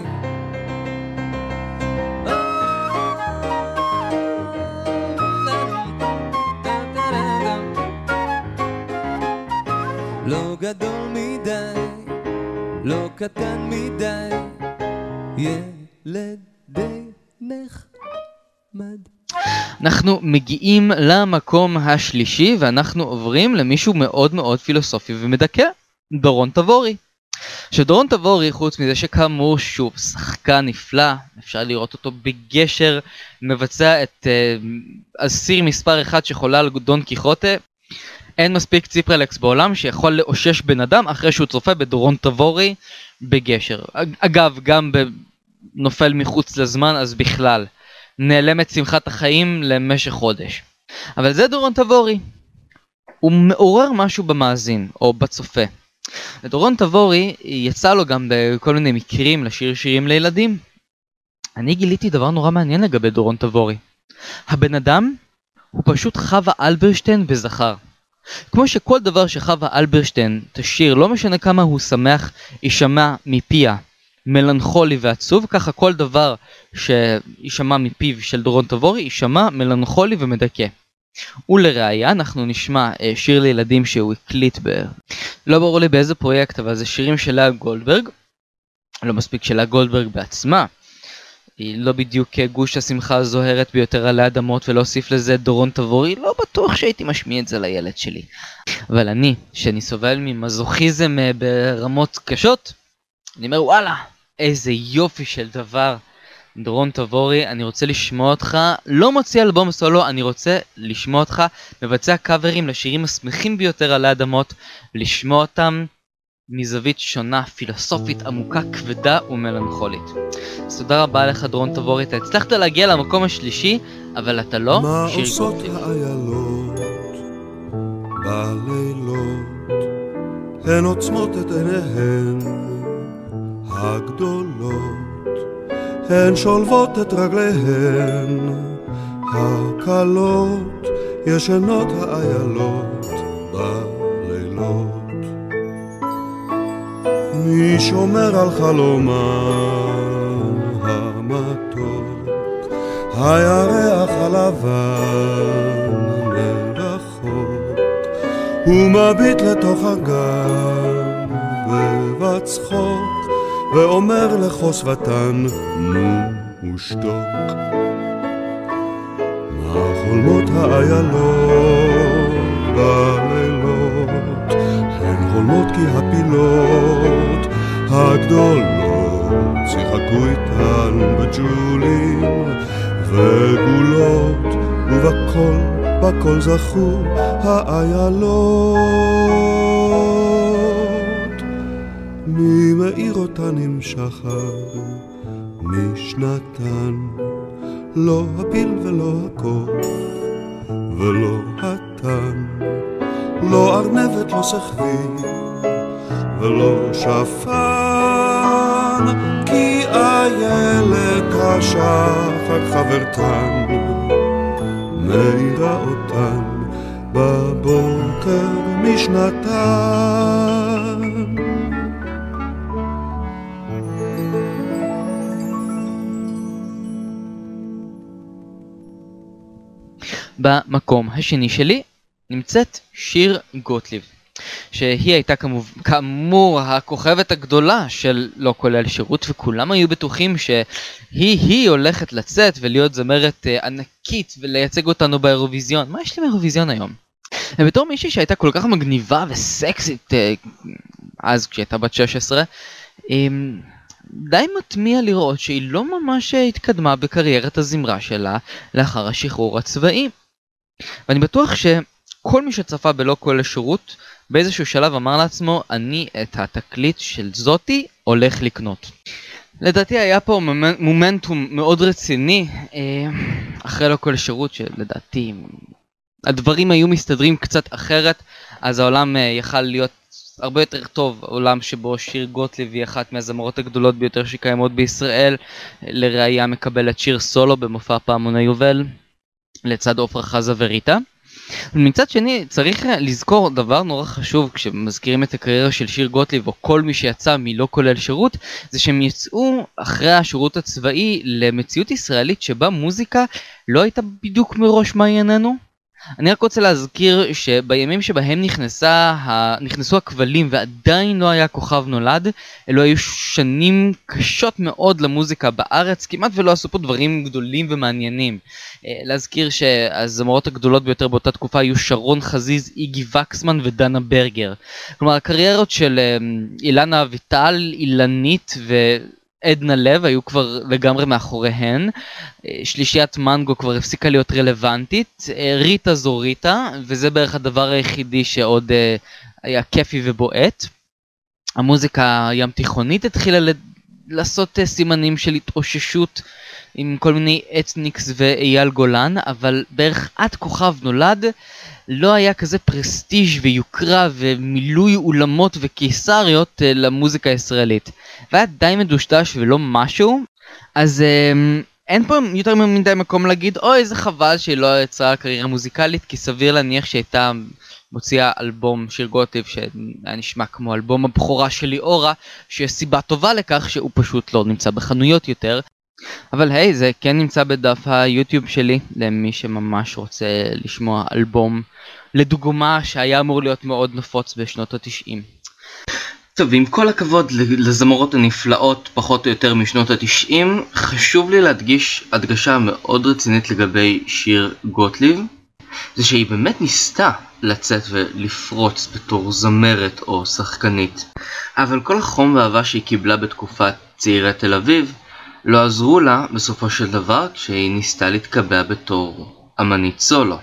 לא גדול מדי, לא קטן מדי, ילד די נחמד. אנחנו מגיעים למקום השלישי ואנחנו עוברים למישהו מאוד מאוד פילוסופי ומדכא. דורון תבורי. שדורון תבורי, חוץ מזה שכאמור שוב שחקן נפלא, אפשר לראות אותו בגשר, מבצע את uh, הסיר מספר אחד שחולה על דון קיחוטה, אין מספיק ציפרלקס בעולם שיכול לאושש בן אדם אחרי שהוא צופה בדורון תבורי בגשר. אגב, גם נופל מחוץ לזמן אז בכלל. נעלמת שמחת החיים למשך חודש. אבל זה דורון תבורי. הוא מעורר משהו במאזין, או בצופה. לדורון תבורי יצא לו גם בכל מיני מקרים לשיר שירים לילדים. אני גיליתי דבר נורא מעניין לגבי דורון תבורי. הבן אדם הוא פשוט חווה אלברשטיין בזכר. כמו שכל דבר שחווה אלברשטיין תשיר, לא משנה כמה הוא שמח, יישמע מפיה מלנכולי ועצוב, ככה כל דבר שיישמע מפיו של דורון תבורי יישמע מלנכולי ומדכא. ולראיה אנחנו נשמע אה, שיר לילדים שהוא הקליט ב... לא ברור לי באיזה פרויקט, אבל זה שירים של לאה גולדברג. לא מספיק של לאה גולדברג בעצמה. היא לא בדיוק גוש השמחה הזוהרת ביותר עלי אדמות ולהוסיף לזה דורון תבורי, לא בטוח שהייתי משמיע את זה לילד שלי. אבל אני, שאני סובל ממזוכיזם אה, ברמות קשות, אני אומר וואלה, איזה יופי של דבר. דורון תבורי, אני רוצה לשמוע אותך, לא מוציא אלבום סולו, אני רוצה לשמוע אותך מבצע קאברים לשירים השמחים ביותר על האדמות, לשמוע אותם מזווית שונה, פילוסופית, עמוקה, כבדה ומלנכולית. אז תודה רבה לך דורון תבורי, אתה הצלחת להגיע למקום השלישי, אבל אתה לא שיר גוטליב. מה עושות האיילות בלילות? הן עוצמות את עיניהן הגדולות, הן שולבות את רגליהן הקלות, ישנות האיילות בלילות. מי שומר על חלומן המתוק, הירח הלבן מרחוק, הוא מביט לתוך הגן בבצחוק, ואומר לחוסבתן, נו ושתוק. מה חולמות האיילות בלילות, הן חולמות כי הפילות הגדולות שיחקו איתן בג'ולים וגולות, ובכל, בכל זכו האיילות. מי מאיר אותן עם שחר משנתן, לא הפיל ולא הקוף ולא התן, לא ארנבת, לא סחבי ולא שפן, כי איילת השחר חברתן, מאירה אותן בבוקר משנתן. במקום השני שלי נמצאת שיר גוטליב, שהיא הייתה כמוב... כאמור הכוכבת הגדולה של לא כולל שירות, וכולם היו בטוחים שהיא-היא הולכת לצאת ולהיות זמרת אה, ענקית ולייצג אותנו באירוויזיון. מה יש לי באירוויזיון היום? ובתור מישהי שהייתה כל כך מגניבה וסקסית אה, אז כשהייתה בת 16, אמ, די מטמיע לראות שהיא לא ממש התקדמה בקריירת הזמרה שלה לאחר השחרור הצבאי. ואני בטוח שכל מי שצפה בלא כל השירות באיזשהו שלב אמר לעצמו אני את התקליט של זאתי הולך לקנות. לדעתי היה פה מומנטום מאוד רציני אה, אחרי לא כל השירות שלדעתי הדברים היו מסתדרים קצת אחרת אז העולם אה, יכל להיות הרבה יותר טוב, עולם שבו שיר גוטליב היא אחת מהזמרות הגדולות ביותר שקיימות בישראל, לראיה מקבלת שיר סולו במופע פעמון היובל, לצד עופרה חזה וריטה. מצד שני, צריך לזכור דבר נורא חשוב כשמזכירים את הקריירה של שיר גוטליב או כל מי שיצא מלא כולל שירות, זה שהם יצאו אחרי השירות הצבאי למציאות ישראלית שבה מוזיקה לא הייתה בדיוק מראש מעייננו. אני רק רוצה להזכיר שבימים שבהם נכנסה. נכנסו הכבלים ועדיין לא היה כוכב נולד, אלו היו שנים קשות מאוד למוזיקה בארץ, כמעט ולא עשו פה דברים גדולים ומעניינים. אה, להזכיר שהזמרות הגדולות ביותר באותה תקופה היו שרון חזיז, איגי וקסמן ודנה ברגר. כלומר הקריירות של אה, אילנה אביטל, אילנית ו... עדנה לב היו כבר לגמרי מאחוריהן, אה, שלישיית מנגו כבר הפסיקה להיות רלוונטית, אה, ריטה זו ריטה, וזה בערך הדבר היחידי שעוד אה, היה כיפי ובועט. המוזיקה הים תיכונית התחילה לעשות סימנים של התאוששות עם כל מיני אתניקס ואייל גולן, אבל בערך עד כוכב נולד לא היה כזה פרסטיג' ויוקרה ומילוי אולמות וקיסריות למוזיקה הישראלית. והיה די מדושדש ולא משהו, אז אה, אין פה יותר מדי מקום להגיד, אוי איזה חבל שהיא לא יצרה קריירה מוזיקלית, כי סביר להניח שהייתה מוציאה אלבום שיר גוטיב שהיה נשמע כמו אלבום הבכורה של ליאורה, שיש סיבה טובה לכך שהוא פשוט לא נמצא בחנויות יותר. אבל היי, זה כן נמצא בדף היוטיוב שלי, למי שממש רוצה לשמוע אלבום, לדוגמה שהיה אמור להיות מאוד נפוץ בשנות התשעים. טוב, ועם כל הכבוד לזמרות הנפלאות פחות או יותר משנות התשעים, חשוב לי להדגיש הדגשה מאוד רצינית לגבי שיר גוטליב, זה שהיא באמת ניסתה לצאת ולפרוץ בתור זמרת או שחקנית, אבל כל החום והאהבה שהיא קיבלה בתקופת צעירי תל אביב, לא עזרו לה בסופו של דבר כשהיא ניסתה להתקבע בתור אמנית סולו.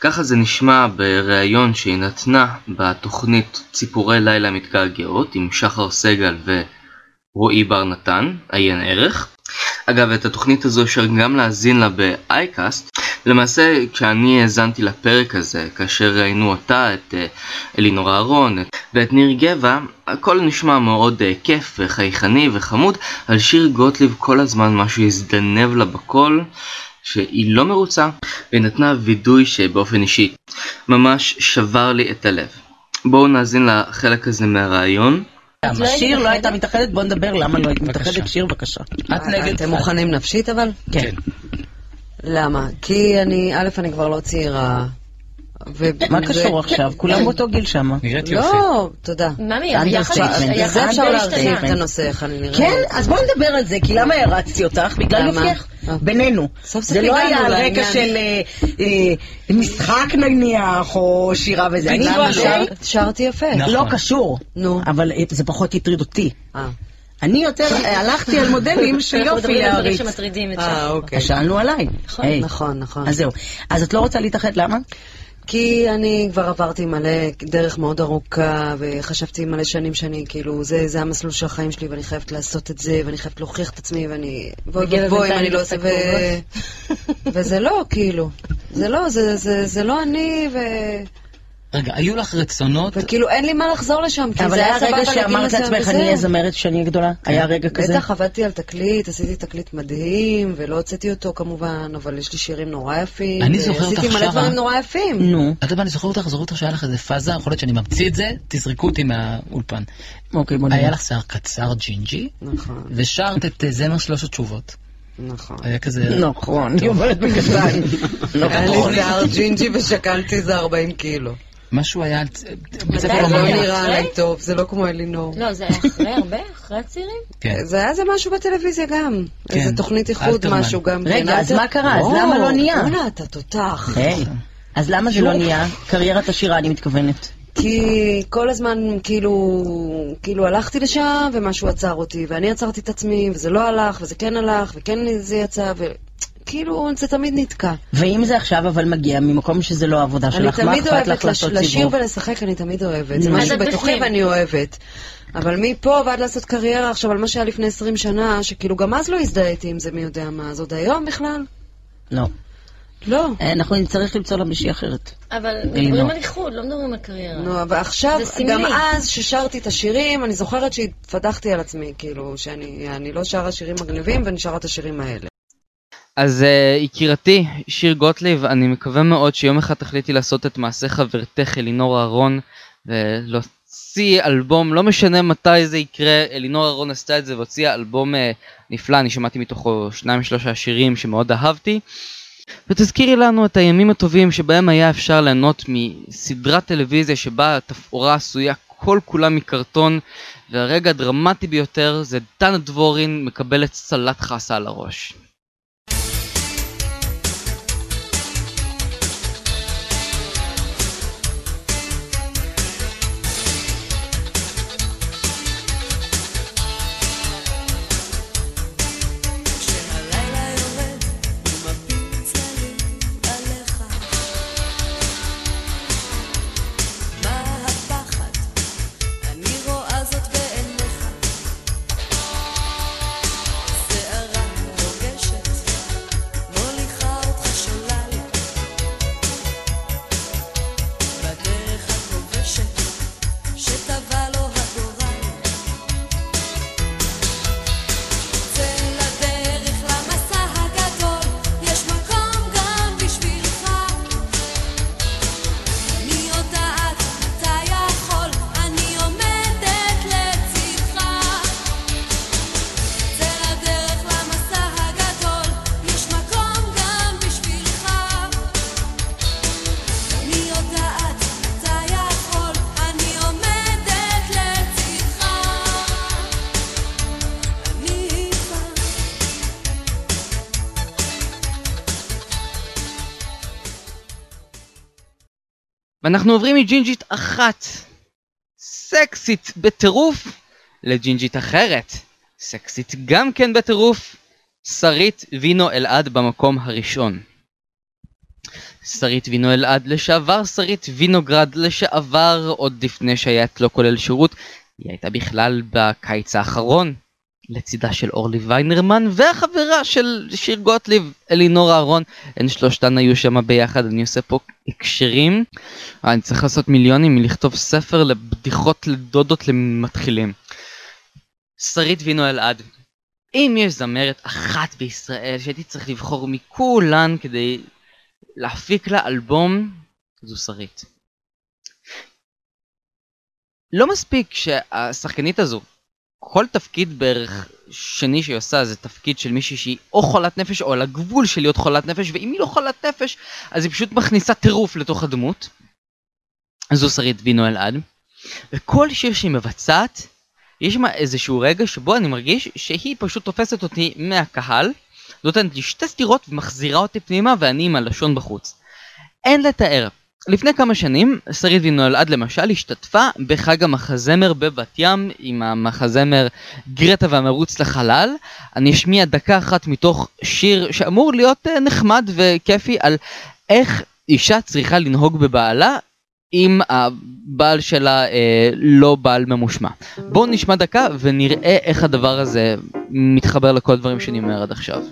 ככה זה נשמע בריאיון שהיא נתנה בתוכנית ציפורי לילה מתגעגעות עם שחר סגל ורועי בר נתן, עיין ערך. אגב, את התוכנית הזו אפשר גם להאזין לה באייקאסט. למעשה, כשאני האזנתי לפרק הזה, כאשר ראינו אותה, את אה, אלינור אהרון ואת ניר גבע, הכל נשמע מאוד uh, כיף וחייכני וחמוד, על שיר גוטליב כל הזמן משהו הזדנב לה בקול. שהיא לא מרוצה, והיא נתנה וידוי שבאופן אישי ממש שבר לי את הלב. בואו נאזין לחלק הזה מהרעיון. שיר לא הייתה מתאחדת, בואו נדבר למה לא היית מתאחדת, שיר בבקשה. את נגד... אתם מוכנים נפשית אבל? כן. למה? כי אני, א', אני כבר לא צעירה. מה קשור עכשיו? כולם באותו גיל שם. נראית יופי. לא, תודה. ממי, זה אפשר להרחיב את הנושא, איך אני נראית. כן, אז בואי נדבר על זה, כי למה הרצתי אותך? בגלל יופייך. בינינו. זה לא היה על רקע של משחק נניח, או שירה וזה. שרתי יפה. לא קשור. נו. אבל זה פחות הטריד אותי. אני יותר הלכתי על מודלים של יופי להריץ. אה, אוקיי. שאלנו עליי. נכון, נכון. אז זהו. אז את לא רוצה להתאחד, למה? כי אני כבר עברתי מלא דרך מאוד ארוכה, וחשבתי מלא שנים שאני, כאילו, זה, זה המסלול של החיים שלי, ואני חייבת לעשות את זה, ואני חייבת להוכיח את עצמי, ואני... בואי ובואי אם אני לא עושה... ו... וזה לא, כאילו. זה לא, זה, זה, זה לא אני, ו... רגע, היו לך רצונות? וכאילו אין לי מה לחזור לשם, כי זה היה סבבה להגיד לזה. אבל היה רגע שאמרת לעצמך, אני אהיה זמרת כשאני אהיה גדולה? כן. היה רגע כזה? בטח, עבדתי על תקליט, עשיתי תקליט מדהים, ולא הוצאתי אותו כמובן, אבל יש לי שירים נורא יפים. אני זוכר אותך עשיתי מלא דברים נורא יפים. נו. אתה יודע, אני זוכר אותך, זוכר אותך שהיה לך איזה פאזה, יכול להיות שאני ממציא את זה, תזרקו אותי מהאולפן. אוקיי, בוא נראה. היה לך שיער קצר ג'ינג'י, נכון. ושרת את אה, זמר שלוש התשובות. נכון. היה כזה... נכון, היא אומרת בקטן. היה לי שיער ג'ינג'י ושקלתי איזה 40 קילו. משהו היה... זה לא נראה עליי טוב, זה לא כמו אלינור. לא, זה היה אחרי הרבה? אחרי הצעירים? כן. זה היה איזה משהו בטלוויזיה גם. איזה תוכנית איחוד. משהו גם. רגע, אז מה קרה? אז למה לא נהיה? בוא'נה, אתה תותח. היי. אז למה זה לא נהיה? קריירת השירה, אני מתכוונת. כי כל הזמן כאילו, כאילו הלכתי לשם ומשהו עצר אותי, ואני עצרתי את עצמי, וזה לא הלך, וזה כן הלך, וכן זה יצא, וכאילו זה תמיד נתקע. ואם זה עכשיו אבל מגיע ממקום שזה לא העבודה שלך, מה אני תמיד אכפת לך אוהבת לש- לעשות לשיר סיבוב? ולשחק, אני תמיד אוהבת. זה. משהו בתוכי. ואני אוהבת. אבל מפה ועד לעשות קריירה עכשיו על מה שהיה לפני 20 שנה, שכאילו גם אז לא הזדהיתי עם זה מי יודע מה, אז עוד היום בכלל? לא. לא. אה, אנחנו נצטרך למצוא לה מישהי אחרת. אבל לא. מדברים על איחוד, לא מדברים על קריירה. נו, אבל עכשיו. גם אז ששרתי את השירים, אני זוכרת שהתפתחתי על עצמי, כאילו, שאני אני לא שרה שירים מגניבים ואני שרה את השירים האלה. אז uh, יקירתי, שיר גוטליב, אני מקווה מאוד שיום אחד תחליטי לעשות את מעשה חברתך אלינור אהרון ולהוציא אלבום, לא משנה מתי זה יקרה, אלינור אהרון עשתה את זה והוציאה אלבום uh, נפלא, אני שמעתי מתוכו שניים שלושה שירים שמאוד אהבתי. ותזכירי לנו את הימים הטובים שבהם היה אפשר ליהנות מסדרת טלוויזיה שבה התפאורה עשויה כל כולה מקרטון, והרגע הדרמטי ביותר זה דנה דבורין מקבלת סלט חסה על הראש. ואנחנו עוברים מג'ינג'ית אחת, סקסית בטירוף, לג'ינג'ית אחרת, סקסית גם כן בטירוף, שרית וינו אלעד במקום הראשון. שרית וינו אלעד לשעבר, שרית וינוגרד לשעבר, עוד לפני שהיה את לא כולל שירות, היא הייתה בכלל בקיץ האחרון, לצידה של אורלי ויינרמן והחברה של שיר גוטליב, אלינור אהרון, הן שלושתן היו שם ביחד, אני עושה פה הקשרים. אני צריך לעשות מיליונים מלכתוב ספר לבדיחות לדודות למתחילים. שרית וינו אלעד, אם יש זמרת אחת בישראל שהייתי צריך לבחור מכולן כדי להפיק לה אלבום, זו שרית. לא מספיק שהשחקנית הזו, כל תפקיד בערך שני שהיא עושה זה תפקיד של מישהי שהיא או חולת נפש או על הגבול של להיות חולת נפש, ואם היא לא חולת נפש, אז היא פשוט מכניסה טירוף לתוך הדמות. זו שרית וינו אלעד. וכל שיר שהיא מבצעת, יש שם איזשהו רגע שבו אני מרגיש שהיא פשוט תופסת אותי מהקהל, נותנת לי שתי סטירות ומחזירה אותי פנימה ואני עם הלשון בחוץ. אין לתאר. לפני כמה שנים, שרית וינו אלעד למשל השתתפה בחג המחזמר בבת ים עם המחזמר גרטה והמרוץ לחלל. אני אשמיע דקה אחת מתוך שיר שאמור להיות אה, נחמד וכיפי על איך אישה צריכה לנהוג בבעלה אם הבעל שלה אה, לא בעל ממושמע. בואו נשמע דקה ונראה איך הדבר הזה מתחבר לכל הדברים שאני אומר עד עכשיו.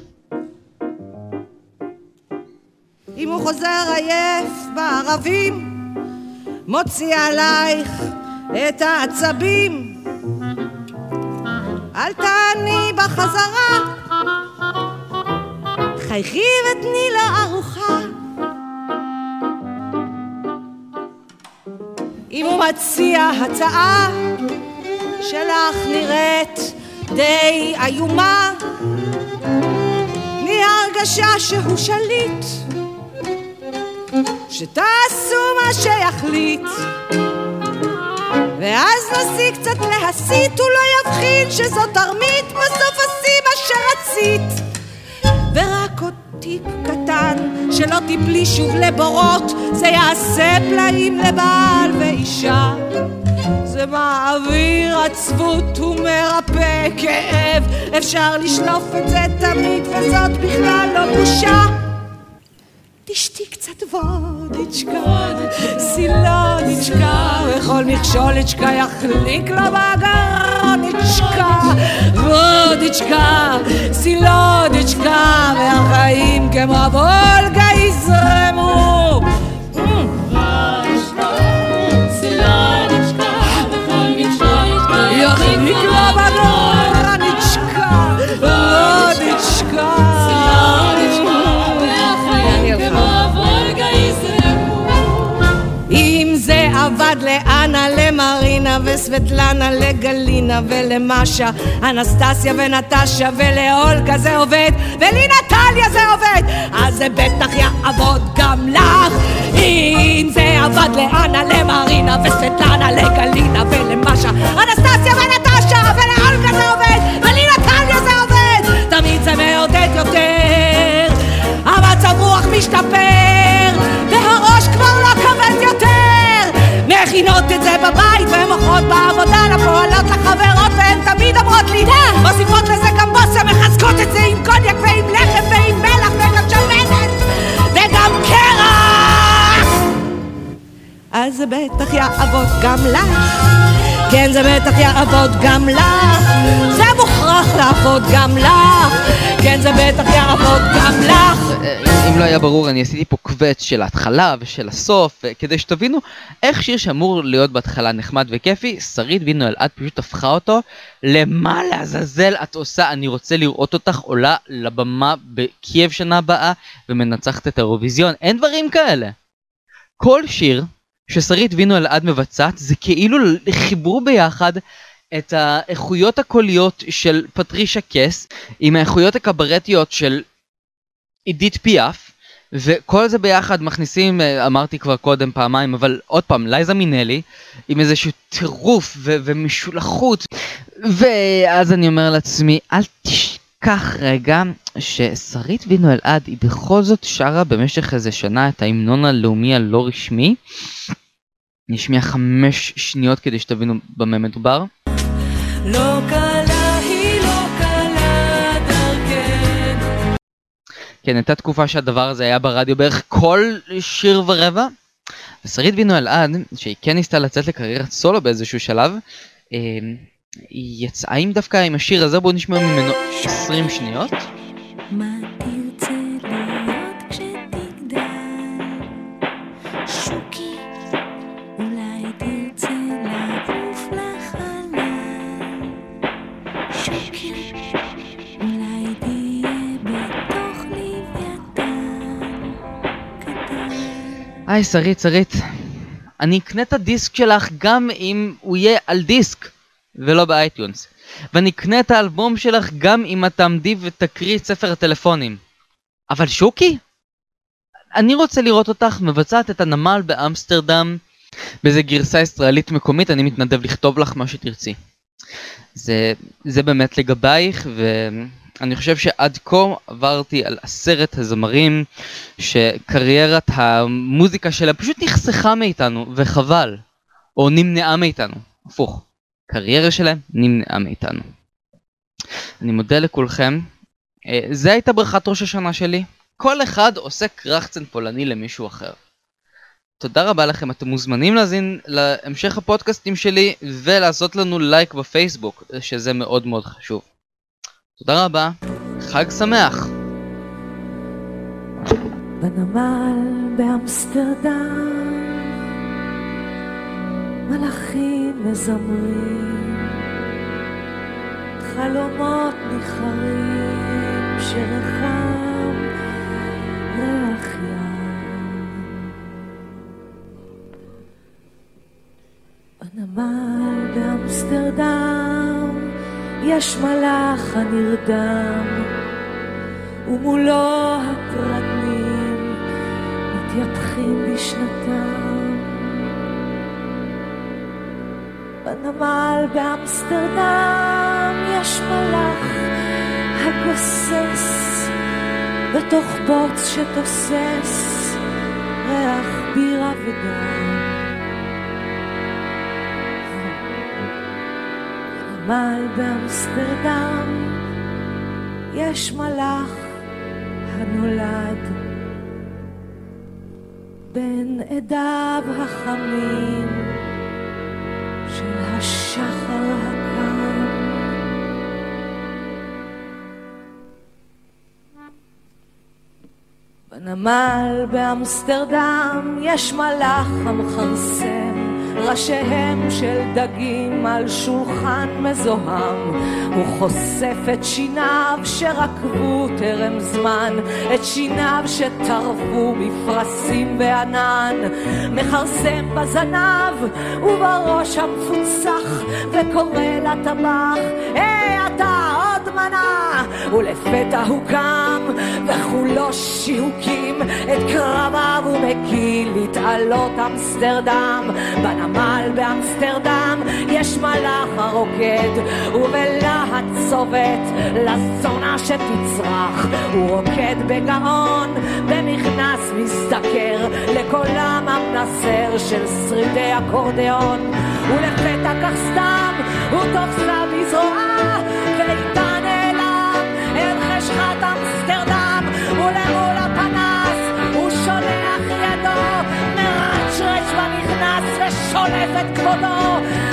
אם הוא חוזר עייף בערבים, מוציא עלייך את העצבים. אל תעני בחזרה, חייכי ותני לו ארוחה. אם הוא מציע הצעה שלך נראית די איומה, תני הרגשה שהוא שליט. שתעשו מה שיחליט ואז נסי קצת להסית, הוא לא יבחין שזאת תרמית, בסוף עשי מה שרצית. ורק עוד טיפ קטן, שלא תיפלי שוב לבורות, זה יעשה פלאים לבעל ואישה. זה מעביר עצבות ומרפא כאב, אפשר לשלוף את זה תמיד, וזאת בכלל לא בושה. תשתי קצת וודיצ'קה, סילוניצ'קה, וכל מכשולצ'קה יחליק לו בגרוניצ'קה, וודיצ'קה, סילוניצ'קה, והחיים כמו וולגה יזרמו. וסבטלנה לגלינה ולמשה, אנסטסיה ונטשה ולאולגה זה עובד, ולנטליה זה עובד, אז זה בטח יעבוד גם לך. אם זה עבד לאנה, למרינה וסבטלנה לגלינה ולמשה, מכינות את זה בבית, ומוכרות בעבודה לפועלות לחברות, והן תמיד אומרות לי, מוסיפות לזה גם בושם, מחזקות את זה עם קוניאק ועם לחם ועם מלח וגם שמנת, וגם קרח! אז זה בטח יעבוד גם לך. כן, זה בטח יעבוד גם לך. זה מוכרח לעבוד גם לך. כן, זה בטח יעבוד גם לך. אם לא היה ברור, אני עשיתי פה קווץ' של ההתחלה ושל הסוף, אה, כדי שתבינו איך שיר שאמור להיות בהתחלה נחמד וכיפי, שרית וינו אלעד פשוט הפכה אותו למה לעזאזל את עושה, אני רוצה לראות אותך עולה לבמה בקייב שנה הבאה ומנצחת את האירוויזיון, אין דברים כאלה. כל שיר ששרית וינו אלעד מבצעת זה כאילו חיברו ביחד את האיכויות הקוליות של פטרישה קס עם האיכויות הקברטיות של עידית פיאף וכל זה ביחד מכניסים, אה, אמרתי כבר קודם פעמיים, אבל עוד פעם, לייזה מינלי, עם איזשהו טירוף ו- ומשולחות, ואז אני אומר לעצמי, אל תשכח רגע ששרית וינו אלעד היא בכל זאת שרה במשך איזה שנה את ההמנון הלאומי הלא רשמי. אני אשמיע חמש שניות כדי שתבינו במה מדובר. לא כן, הייתה תקופה שהדבר הזה היה ברדיו בערך כל שיר ורבע. ושרית וינו אלעד, שהיא כן ניסתה לצאת לקריירת סולו באיזשהו שלב, אה, היא יצאה עם דווקא עם השיר הזה, בואו נשמע ממנו 20 שניות. היי שרית, שרית, אני אקנה את הדיסק שלך גם אם הוא יהיה על דיסק ולא ב iTunes. ואני אקנה את האלבום שלך גם אם את תעמדי ותקריא את ספר הטלפונים. אבל שוקי? אני רוצה לראות אותך מבצעת את הנמל באמסטרדם באיזה גרסה ישראלית מקומית, אני מתנדב לכתוב לך מה שתרצי. זה, זה באמת לגבייך, ואני חושב שעד כה עברתי על עשרת הזמרים שקריירת המוזיקה שלהם פשוט נחסכה מאיתנו, וחבל. או נמנעה מאיתנו, הפוך. קריירה שלהם נמנעה מאיתנו. אני מודה לכולכם. אה, זה הייתה ברכת ראש השנה שלי. כל אחד עושה קרחצן פולני למישהו אחר. תודה רבה לכם, אתם מוזמנים להאזין להמשך הפודקאסטים שלי ולעשות לנו לייק בפייסבוק, שזה מאוד מאוד חשוב. תודה רבה, חג שמח! בנמל באמסטרדם מלאכים מזמרים חלומות ניחרים שרחם ריח ים בנמל באמסטרדם יש מלאך הנרדם ומולו הפרטנים מתייפחים בשנתם. בנמל באמסטרדם יש מלאך הגוסס בתוך בוץ שתוסס ריח בירה ודם. בנמל באמסטרדם. יש מלאך הנולד. בין עדיו החמים של השחר הקם. בנמל באמסטרדם יש מלאך המכרסם ראשיהם של דגים על שולחן מזוהם. הוא חושף את שיניו שרקבו טרם זמן, את שיניו שטרפו מפרשים בענן. מכרסם בזנב ובראש המפוצח, וקורא לטבח, היי אתה עוד מנה! ולפתע הוא קם, וכולו שיהוקים, את קרביו הוא מקיל להתעלות אמסטרדם. בנמל באמסטרדם יש מלאך הרוקד, ובלהט צובט לזונה שתצרח. הוא רוקד בגאון, במכנס משתכר, לקולם המנסר של שרידי אקורדיאון. ולפתע כך סתם, הוא תופס אמסטרדם, ולמול הפנס הוא שולח ידו, מרצ'רץ' במכנס ושולף את כבודו.